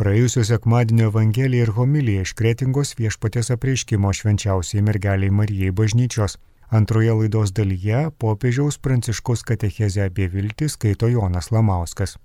Praėjusio sekmadienio Evangelija ir homilija iš Kretingos viešpatės apreiškimo švenčiausiai mergeliai Marijai bažnyčios. Antroje laidos dalyje popiežiaus pranciškos katechezę apie viltį skaito Jonas Lamauskas.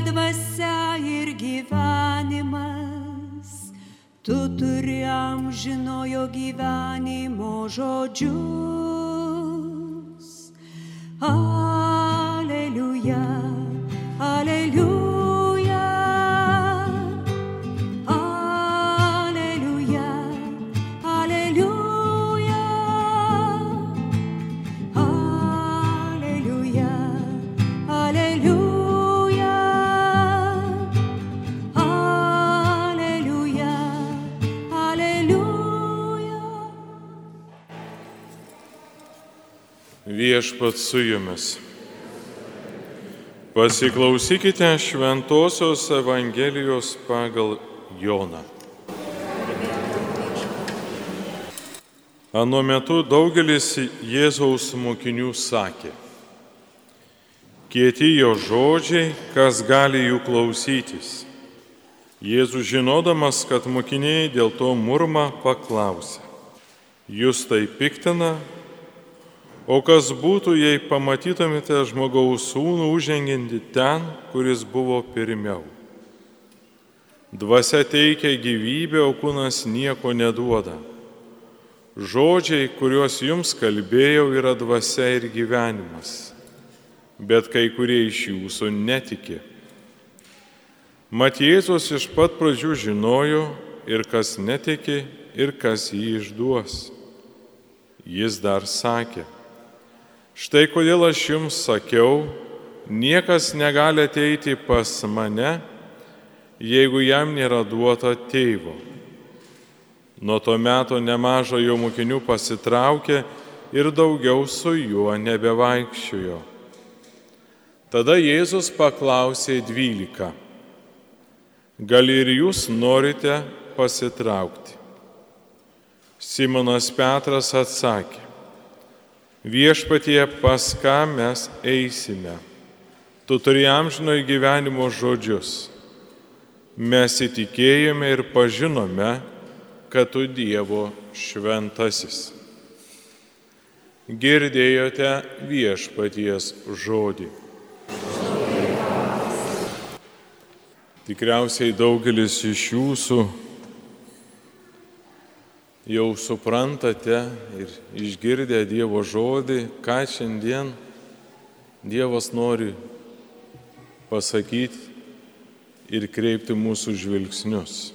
Dvasia ir gyvenimas. Tu turi amžinojo gyvenimo žodžius. Aleliuja. Viešpat su jumis. Pasiklausykite Šventojios Evangelijos pagal Joną. Anu metu daugelis Jėzaus mokinių sakė, kieti jo žodžiai, kas gali jų klausytis. Jėzus žinodamas, kad mokiniai dėl to murma paklausė, jūs tai piktina, o kas būtų, jei pamatytumėte žmogaus sūnų užženginti ten, kuris buvo pirmiau. Dvasia teikia gyvybę, o kūnas nieko neduoda. Žodžiai, kuriuos jums kalbėjau, yra dvasia ir gyvenimas, bet kai kurie iš jūsų netiki. Mat Jėzus iš pat pradžių žinojo ir kas netiki, ir kas jį išduos. Jis dar sakė, štai kodėl aš jums sakiau, niekas negali ateiti pas mane, jeigu jam nėra duota tėvo. Nuo to meto nemaža jo mokinių pasitraukė ir daugiau su juo nebevaikščiojo. Tada Jėzus paklausė dvylika. Gal ir jūs norite pasitraukti? Simonas Petras atsakė. Viešpatie, pas ką mes eisime? Tu turi amžino gyvenimo žodžius. Mes įtikėjome ir pažinome, kad tu Dievo šventasis. Girdėjote viešpaties žodį. Tikriausiai daugelis iš jūsų jau suprantate ir išgirdę Dievo žodį, ką šiandien Dievas nori pasakyti ir kreipti mūsų žvilgsnius.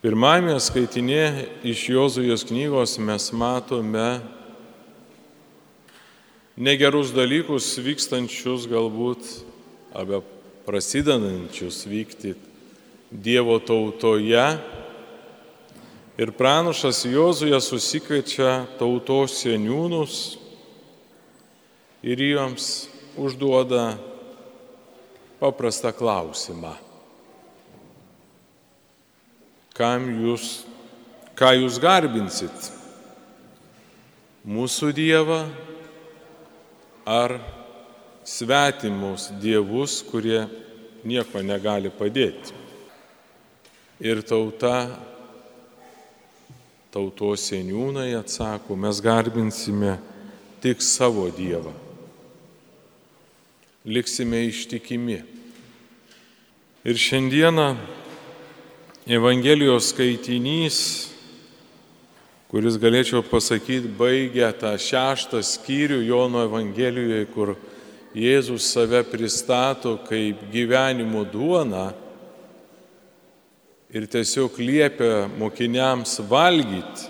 Pirmame skaitinė iš Jozujos knygos mes matome negerus dalykus vykstančius galbūt arba prasidedančius vykti Dievo tautoje. Ir pranašas Jozuje susikviečia tautos seniūnus ir joms užduoda paprastą klausimą. Kam jūs, ką jūs garbinsit? Mūsų Dievą ar svetimus dievus, kurie nieko negali padėti? Ir tauta, tautos seniūnai atsako, mes garbinsime tik savo Dievą. Liksime ištikimi. Ir šiandieną Evangelijos skaitinys, kuris galėčiau pasakyti, baigia tą šeštą skyrių Jono Evangelijoje, kur Jėzus save pristato kaip gyvenimo duona ir tiesiog liepia mokiniams valgyti.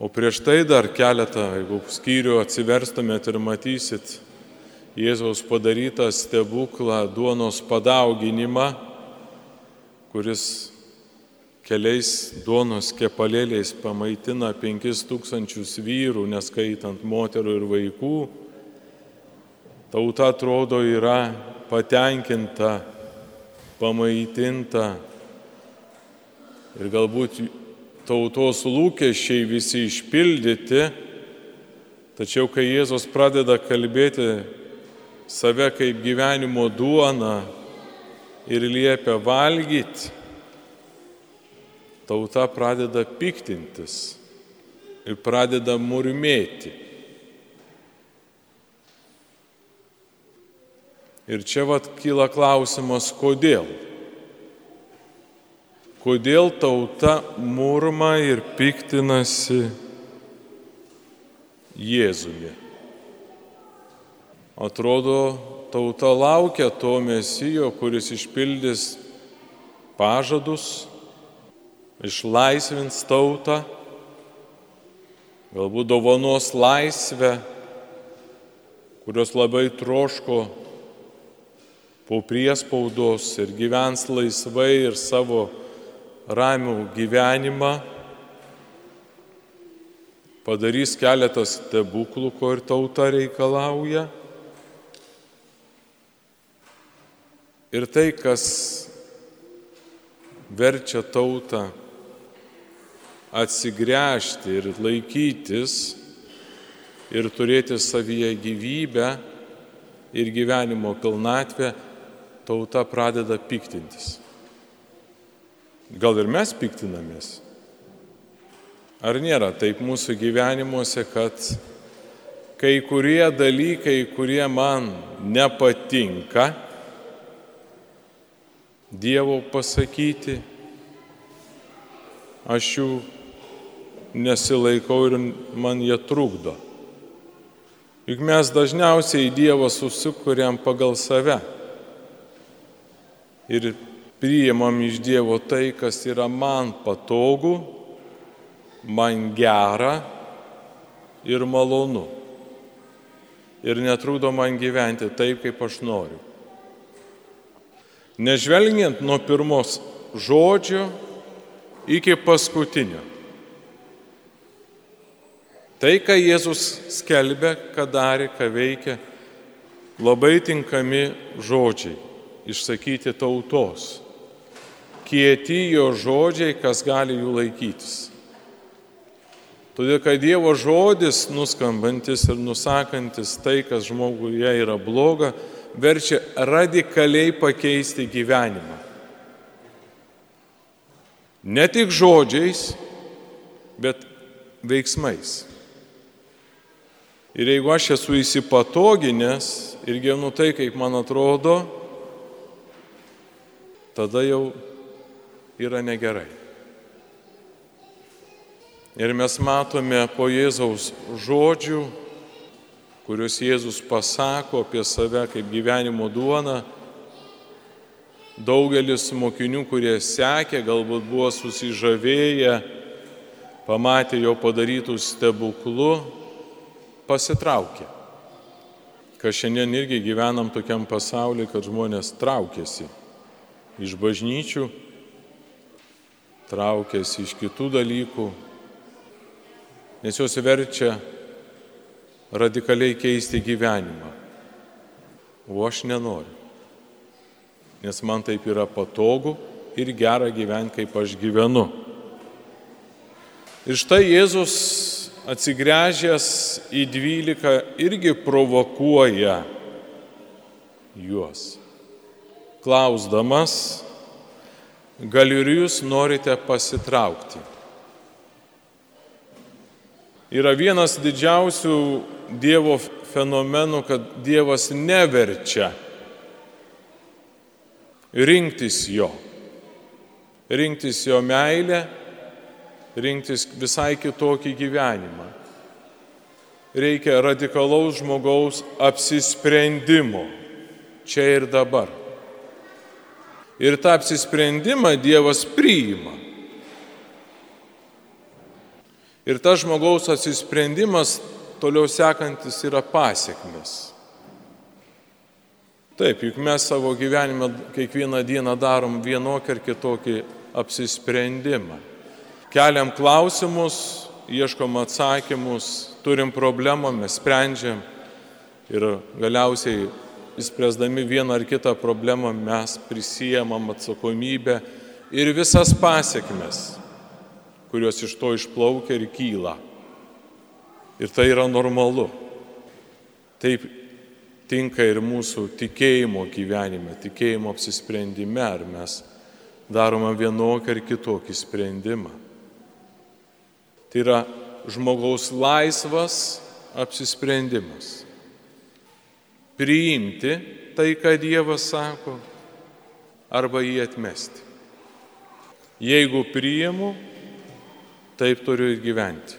O prieš tai dar keletą, jeigu skyrių atsiverstumėt ir matysit Jėzaus padarytą stebuklą duonos padauginimą, kuris keliais duonos kepalėliais pamaitina penkis tūkstančius vyrų, neskaitant moterų ir vaikų, tauta atrodo yra patenkinta, pamaitinta ir galbūt tautos lūkesčiai visi išpildyti, tačiau kai Jėzus pradeda kalbėti save kaip gyvenimo duona ir liepia valgyti, tauta pradeda piktintis ir pradeda murmėti. Ir čia vad kyla klausimas, kodėl. Kodėl tauta murma ir piktinasi Jėzumi. Atrodo, tauta laukia to mesijo, kuris išpildys pažadus, išlaisvins tautą, galbūt dovanos laisvę, kurios labai troško po priespaudos ir gyvens laisvai ir savo ramių gyvenimą, padarys keletas stebuklų, ko ir tauta reikalauja. Ir tai, kas verčia tautą atsigręžti ir laikytis ir turėti savyje gyvybę ir gyvenimo pilnatvę, tauta pradeda piktintis. Gal ir mes piktinamės? Ar nėra taip mūsų gyvenimuose, kad kai kurie dalykai, kurie man nepatinka, Dievo pasakyti, aš jų nesilaikau ir man jie trukdo. Juk mes dažniausiai Dievą susikuriam pagal save ir priimam iš Dievo tai, kas yra man patogu, man gera ir malonu. Ir netrūdo man gyventi taip, kaip aš noriu. Nežvelgiant nuo pirmos žodžio iki paskutinio. Tai, ką Jėzus skelbė, ką darė, ką veikia, labai tinkami žodžiai išsakyti tautos. Kieti jo žodžiai, kas gali jų laikytis. Todėl, kad Dievo žodis, nuskambantis ir nusakantis tai, kas žmoguje yra bloga, verčia radikaliai pakeisti gyvenimą. Ne tik žodžiais, bet veiksmais. Ir jeigu aš esu įsipatoginęs ir gyvenu tai, kaip man atrodo, tada jau yra negerai. Ir mes matome po Jėzaus žodžių, kuriuos Jėzus pasako apie save kaip gyvenimo duona, daugelis mokinių, kurie sekė, galbūt buvo susižavėję, pamatė jo padarytų stebuklų, pasitraukė. Kad šiandien irgi gyvenam tokiam pasauliu, kad žmonės traukiasi iš bažnyčių, traukiasi iš kitų dalykų, nes jos verčia radikaliai keisti gyvenimą. O aš nenoriu, nes man taip yra patogu ir gera gyventi, kaip aš gyvenu. Ir štai Jėzus atsigręžęs į dvylika irgi provokuoja juos, klausdamas, gal ir jūs norite pasitraukti. Yra vienas didžiausių Dievo fenomenų, kad Dievas neverčia rinktis jo, rinktis jo meilę rinktis visai kitokį gyvenimą. Reikia radikalaus žmogaus apsisprendimo čia ir dabar. Ir tą apsisprendimą Dievas priima. Ir tas žmogaus atsisprendimas toliau sekantis yra pasiekmes. Taip, juk mes savo gyvenime kiekvieną dieną darom vienokį ar kitokį apsisprendimą. Keliam klausimus, ieškom atsakymus, turim problemą, mes sprendžiam ir galiausiai, įspręsdami vieną ar kitą problemą, mes prisijėmam atsakomybę ir visas pasiekmes, kurios iš to išplaukia ir kyla. Ir tai yra normalu. Taip tinka ir mūsų tikėjimo gyvenime, tikėjimo apsisprendime, ar mes darome vienokį ar kitokį sprendimą. Tai yra žmogaus laisvas apsisprendimas. Priimti tai, ką Dievas sako, arba jį atmesti. Jeigu priimu, taip turiu ir gyventi.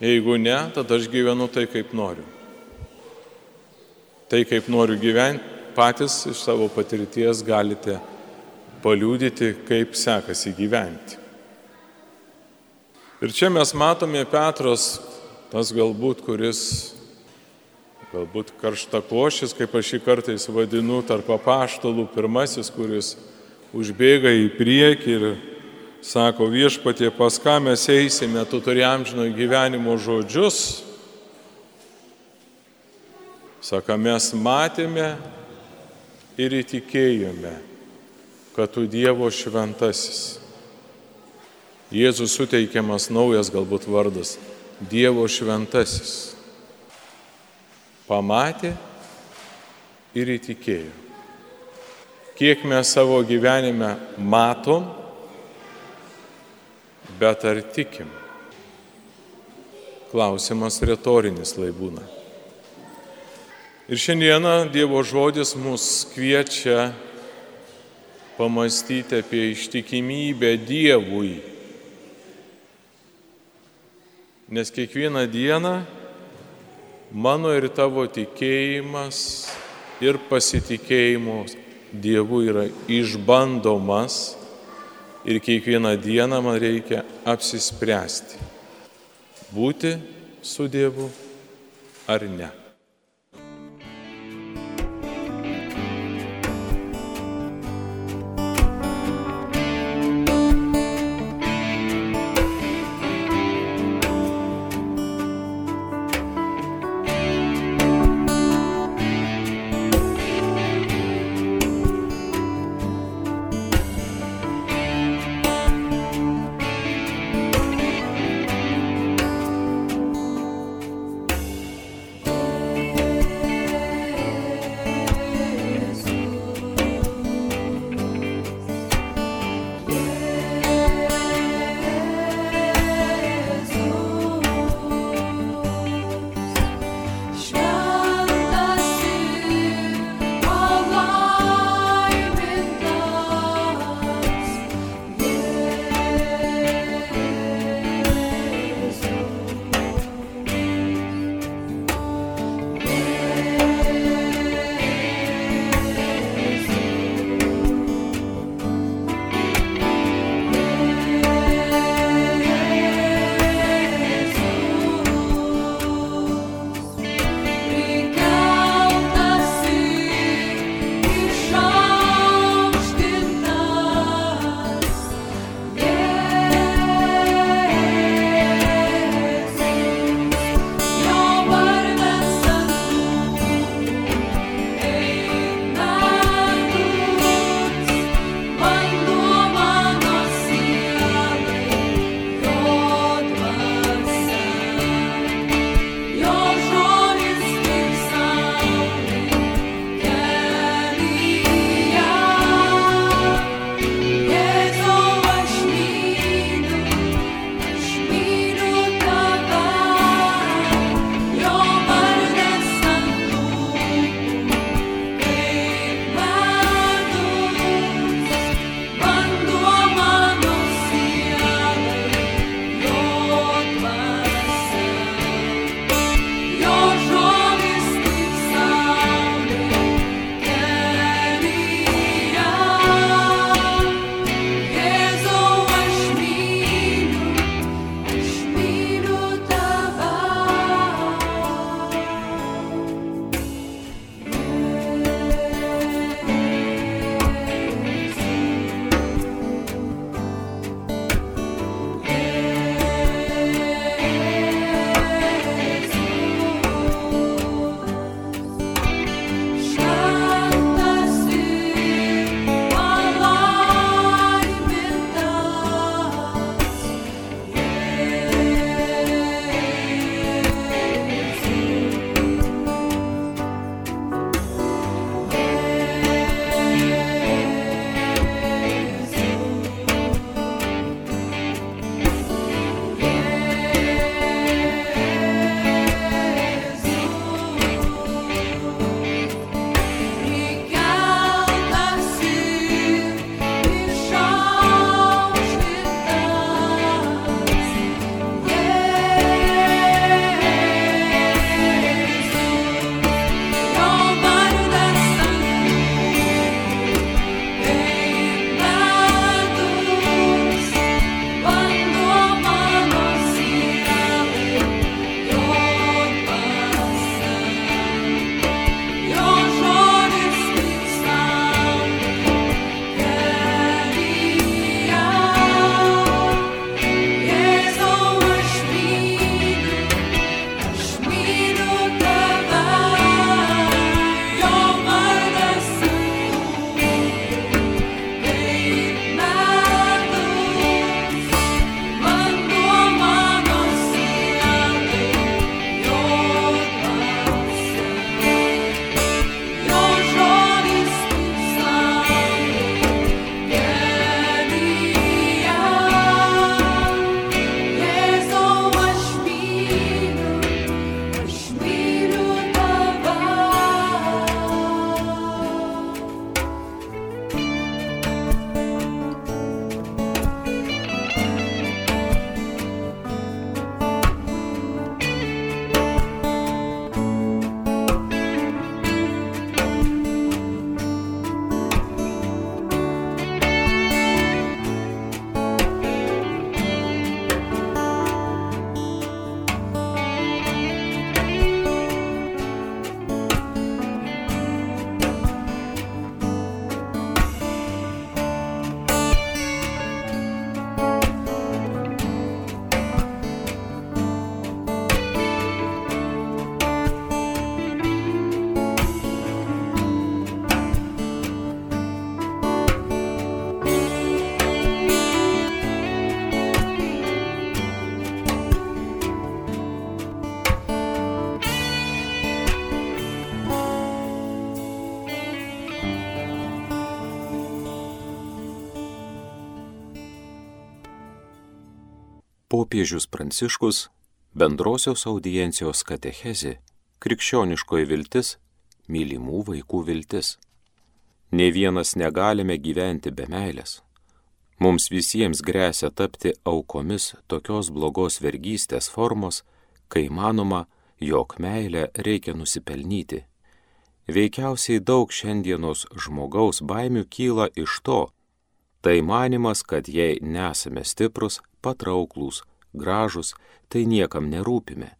Jeigu ne, tada aš gyvenu tai, kaip noriu. Tai, kaip noriu gyventi, patys iš savo patirties galite paliūdyti, kaip sekasi gyventi. Ir čia mes matome Petras, tas galbūt, kuris, galbūt karštakošis, kaip aš jį kartais vadinu, tarp apaštalų, pirmasis, kuris užbėga į priekį ir sako viešpatie, pas ką mes eisime, tu turi amžino gyvenimo žodžius. Saka, mes matėme ir įtikėjome, kad tu Dievo šventasis. Jėzus suteikiamas naujas galbūt vardas - Dievo šventasis. Pamatė ir įtikėjo kiek mes savo gyvenime matom, bet ar tikim? Klausimas retorinis laibūna. Ir šiandieną Dievo žodis mus kviečia pamastyti apie ištikimybę Dievui. Nes kiekvieną dieną mano ir tavo tikėjimas ir pasitikėjimas Dievu yra išbandomas ir kiekvieną dieną man reikia apsispręsti, būti su Dievu ar ne. Popiežius Pranciškus bendrosios audiencijos katechezė krikščioniškoji viltis, mylimų vaikų viltis. Ne vienas negalime gyventi be meilės. Mums visiems grėsia tapti aukomis tokios blogos vergystės formos, kai manoma, jog meilę reikia nusipelnyti. Veikiausiai daug šiandienos žmogaus baimių kyla iš to, tai manimas, kad jei nesame stiprus, patrauklus, gražus, tai niekam nerūpime.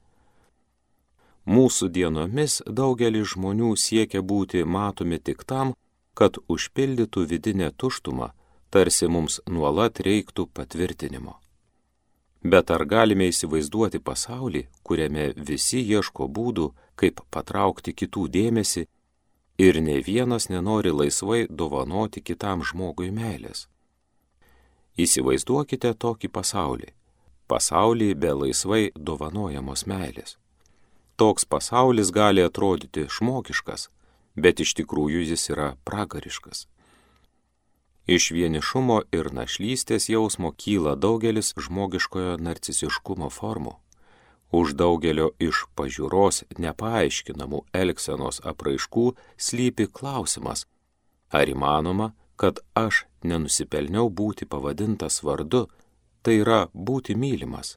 Mūsų dienomis daugelis žmonių siekia būti matomi tik tam, kad užpildytų vidinę tuštumą, tarsi mums nuolat reiktų patvirtinimo. Bet ar galime įsivaizduoti pasaulį, kuriame visi ieško būdų, kaip patraukti kitų dėmesį ir ne vienas nenori laisvai dovanoti kitam žmogui meilės? Įsivaizduokite tokį pasaulį. Pasaulį be laisvai dovanojamos meilės. Toks pasaulis gali atrodyti žmogiškas, bet iš tikrųjų jis yra pragariškas. Iš vienišumo ir našlystės jausmo kyla daugelis žmogiškojo narcisiškumo formų. Už daugelio iš pažiūros nepaaiškinamų elgsenos apraiškų slypi klausimas, ar įmanoma, kad aš nenusipelniau būti pavadintas vardu, tai yra būti mylimas,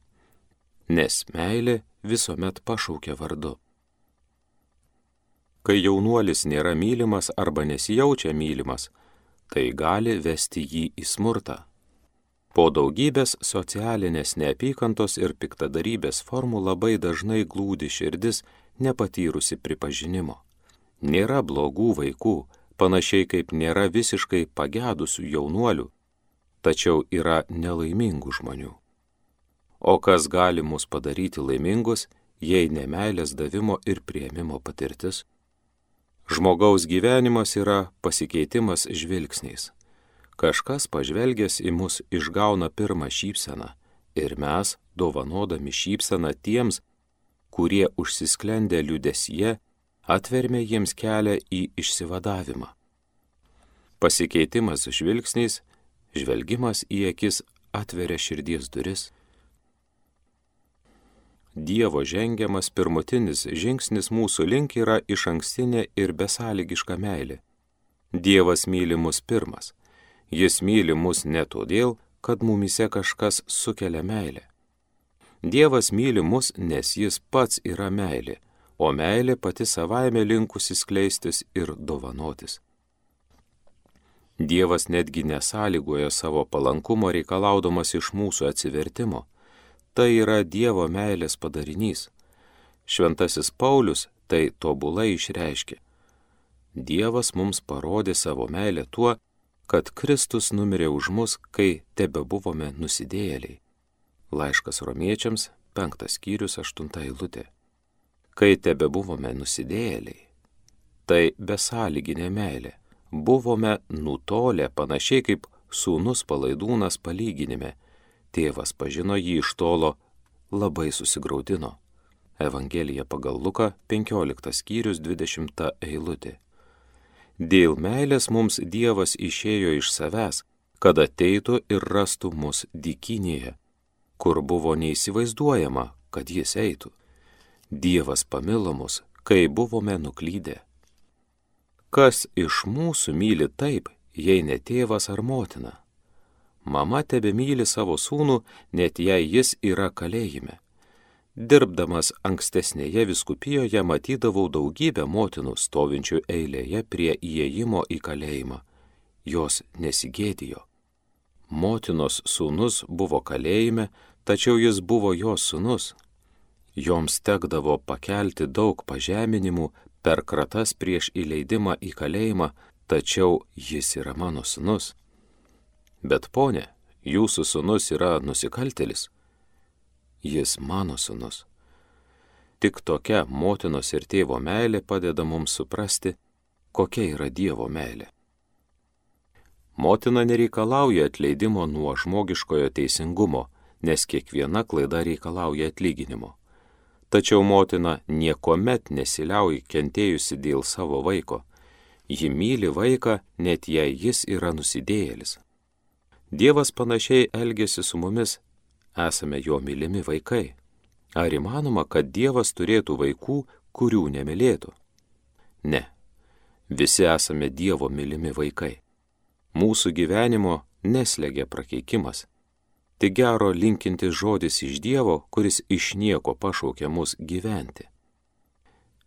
nes meilė visuomet pašaukia vardu. Kai jaunuolis nėra mylimas arba nesijaučia mylimas, tai gali vesti jį į smurtą. Po daugybės socialinės neapykantos ir piktadarybės formų labai dažnai glūdi širdis nepatyrusi pripažinimo. Nėra blogų vaikų, panašiai kaip nėra visiškai pagedusių jaunuolių, tačiau yra nelaimingų žmonių. O kas gali mus padaryti laimingus, jei nemailės davimo ir prieimimo patirtis? Žmogaus gyvenimas yra pasikeitimas žvilgsniais. Kažkas pažvelgęs į mus išgauna pirmą šypseną ir mes, dovanodami šypseną tiems, kurie užsisklendė liudesyje, atvermė jiems kelią į išsivadavimą. Pasikeitimas žvilgsniais, žvelgimas į akis atveria širdies duris Dievo žengiamas pirmutinis žingsnis mūsų link yra iš ankstinė ir besąlygiška meilė. Dievas myli mus pirmas. Jis myli mus ne todėl, kad mumise kažkas sukelia meilę. Dievas myli mus, nes jis pats yra meilė, o meilė pati savaime linkusi skleistis ir dovanotis. Dievas netgi nesąlygoja savo palankumo reikalaudamas iš mūsų atsivertimo Tai yra Dievo meilės padarinys. Šventasis Paulius tai tobulai išreiškė. Dievas mums parodė savo meilę tuo, kad Kristus numirė už mus, kai tebe buvome nusidėjėliai. Laiškas romiečiams, penktas skyrius, aštunta eilutė. Kai tebe buvome nusidėjėliai, tai besąlyginė meilė. Buvome nutolę panašiai kaip sūnus palaidūnas palyginime Tėvas pažino jį iš tolo, labai susigaudino. Evangelija pagal Luką 15 skyrius 20 eilutė. Dėl meilės mums Dievas išėjo iš savęs, kad ateitų ir rastų mus dykinėje, kur buvo neįsivaizduojama, kad jis eitų. Dievas pamilo mus, kai buvome nuklydę. Kas iš mūsų myli taip, jei ne tėvas ar motina? Mama tebe myli savo sūnų, net jei jis yra kalėjime. Dirbdamas ankstesnėje viskupijoje matydavau daugybę motinų stovinčių eilėje prie įėjimo į kalėjimą. Jos nesigėdijo. Motinos sūnus buvo kalėjime, tačiau jis buvo jos sūnus. Joms tekdavo pakelti daug pažeminimų per kratas prieš įleidimą į kalėjimą, tačiau jis yra mano sūnus. Bet ponė, jūsų sunus yra nusikaltelis. Jis mano sunus. Tik tokia motinos ir tėvo meilė padeda mums suprasti, kokia yra Dievo meilė. Motina nereikalauja atleidimo nuo žmogiškojo teisingumo, nes kiekviena klaida reikalauja atlyginimo. Tačiau motina niekuomet nesiliauja kentėjusi dėl savo vaiko. Ji myli vaiką, net jei jis yra nusidėjėlis. Dievas panašiai elgesi su mumis, esame jo mylimi vaikai. Ar įmanoma, kad Dievas turėtų vaikų, kurių nemylėtų? Ne. Visi esame Dievo mylimi vaikai. Mūsų gyvenimo neslegia prakeikimas. Tik gero linkintis žodis iš Dievo, kuris iš nieko pašaukia mus gyventi.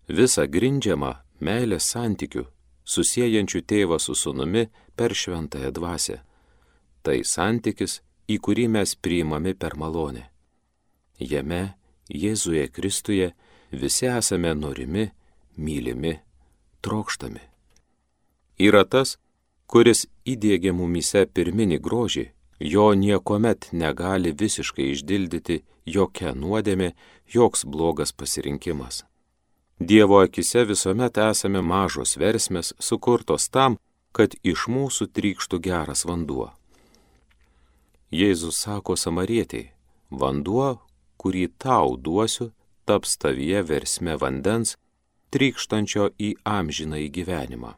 Visa grindžiama meilės santykių, susijęjančių tėvą su sunumi per šventąją dvasę. Tai santykis, į kurį mes priimami per malonę. Jame, Jėzuje Kristuje, visi esame norimi, mylimi, trokštami. Yra tas, kuris įdėgė mumise pirminį grožį, jo niekuomet negali visiškai išdildyti jokia nuodėmė, joks blogas pasirinkimas. Dievo akise visuomet esame mažos versmės, sukurtos tam, kad iš mūsų trykštų geras vanduo. Jėzus sako samarietiai, vanduo, kurį tau duosiu, taps tavyje versme vandens, trykštančio į amžiną į gyvenimą.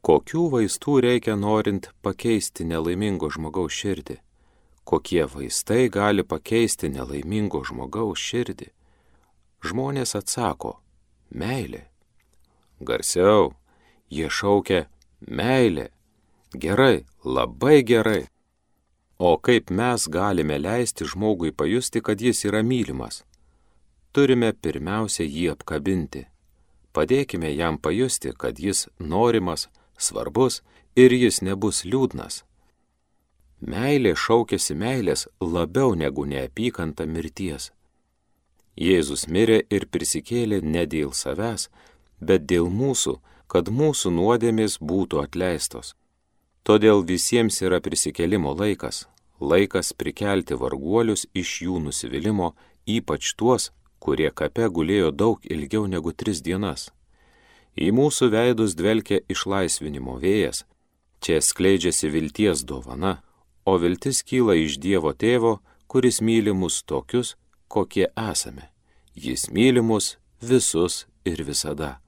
Kokių vaistų reikia norint pakeisti nelaimingo žmogaus širdį? Kokie vaistai gali pakeisti nelaimingo žmogaus širdį? Žmonės atsako, meilė. Garsiau, jie šaukia meilė. Gerai, labai gerai. O kaip mes galime leisti žmogui pajusti, kad jis yra mylimas? Turime pirmiausia jį apkabinti. Padėkime jam pajusti, kad jis norimas, svarbus ir jis nebus liūdnas. Meilė šaukėsi meilės labiau negu neapykanta mirties. Jėzus mirė ir prisikėlė ne dėl savęs, bet dėl mūsų, kad mūsų nuodėmės būtų atleistos. Todėl visiems yra prisikėlimo laikas, laikas prikelti varguolius iš jų nusivylimų, ypač tuos, kurie kape gulėjo daug ilgiau negu tris dienas. Į mūsų veidus dvelkia išlaisvinimo vėjas, čia skleidžiasi vilties dovana, o viltis kyla iš Dievo tėvo, kuris myli mus tokius, kokie esame. Jis myli mus visus ir visada.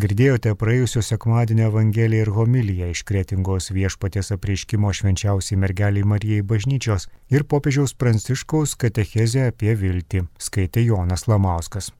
Girdėjote praėjusio sekmadienio Evangeliją ir homiliją iš kretingos viešpatės apreiškimo švenčiausiai mergeliai Marijai bažnyčios ir popiežiaus pranciškaus katechezę apie viltį, skaitė Jonas Lamauskas.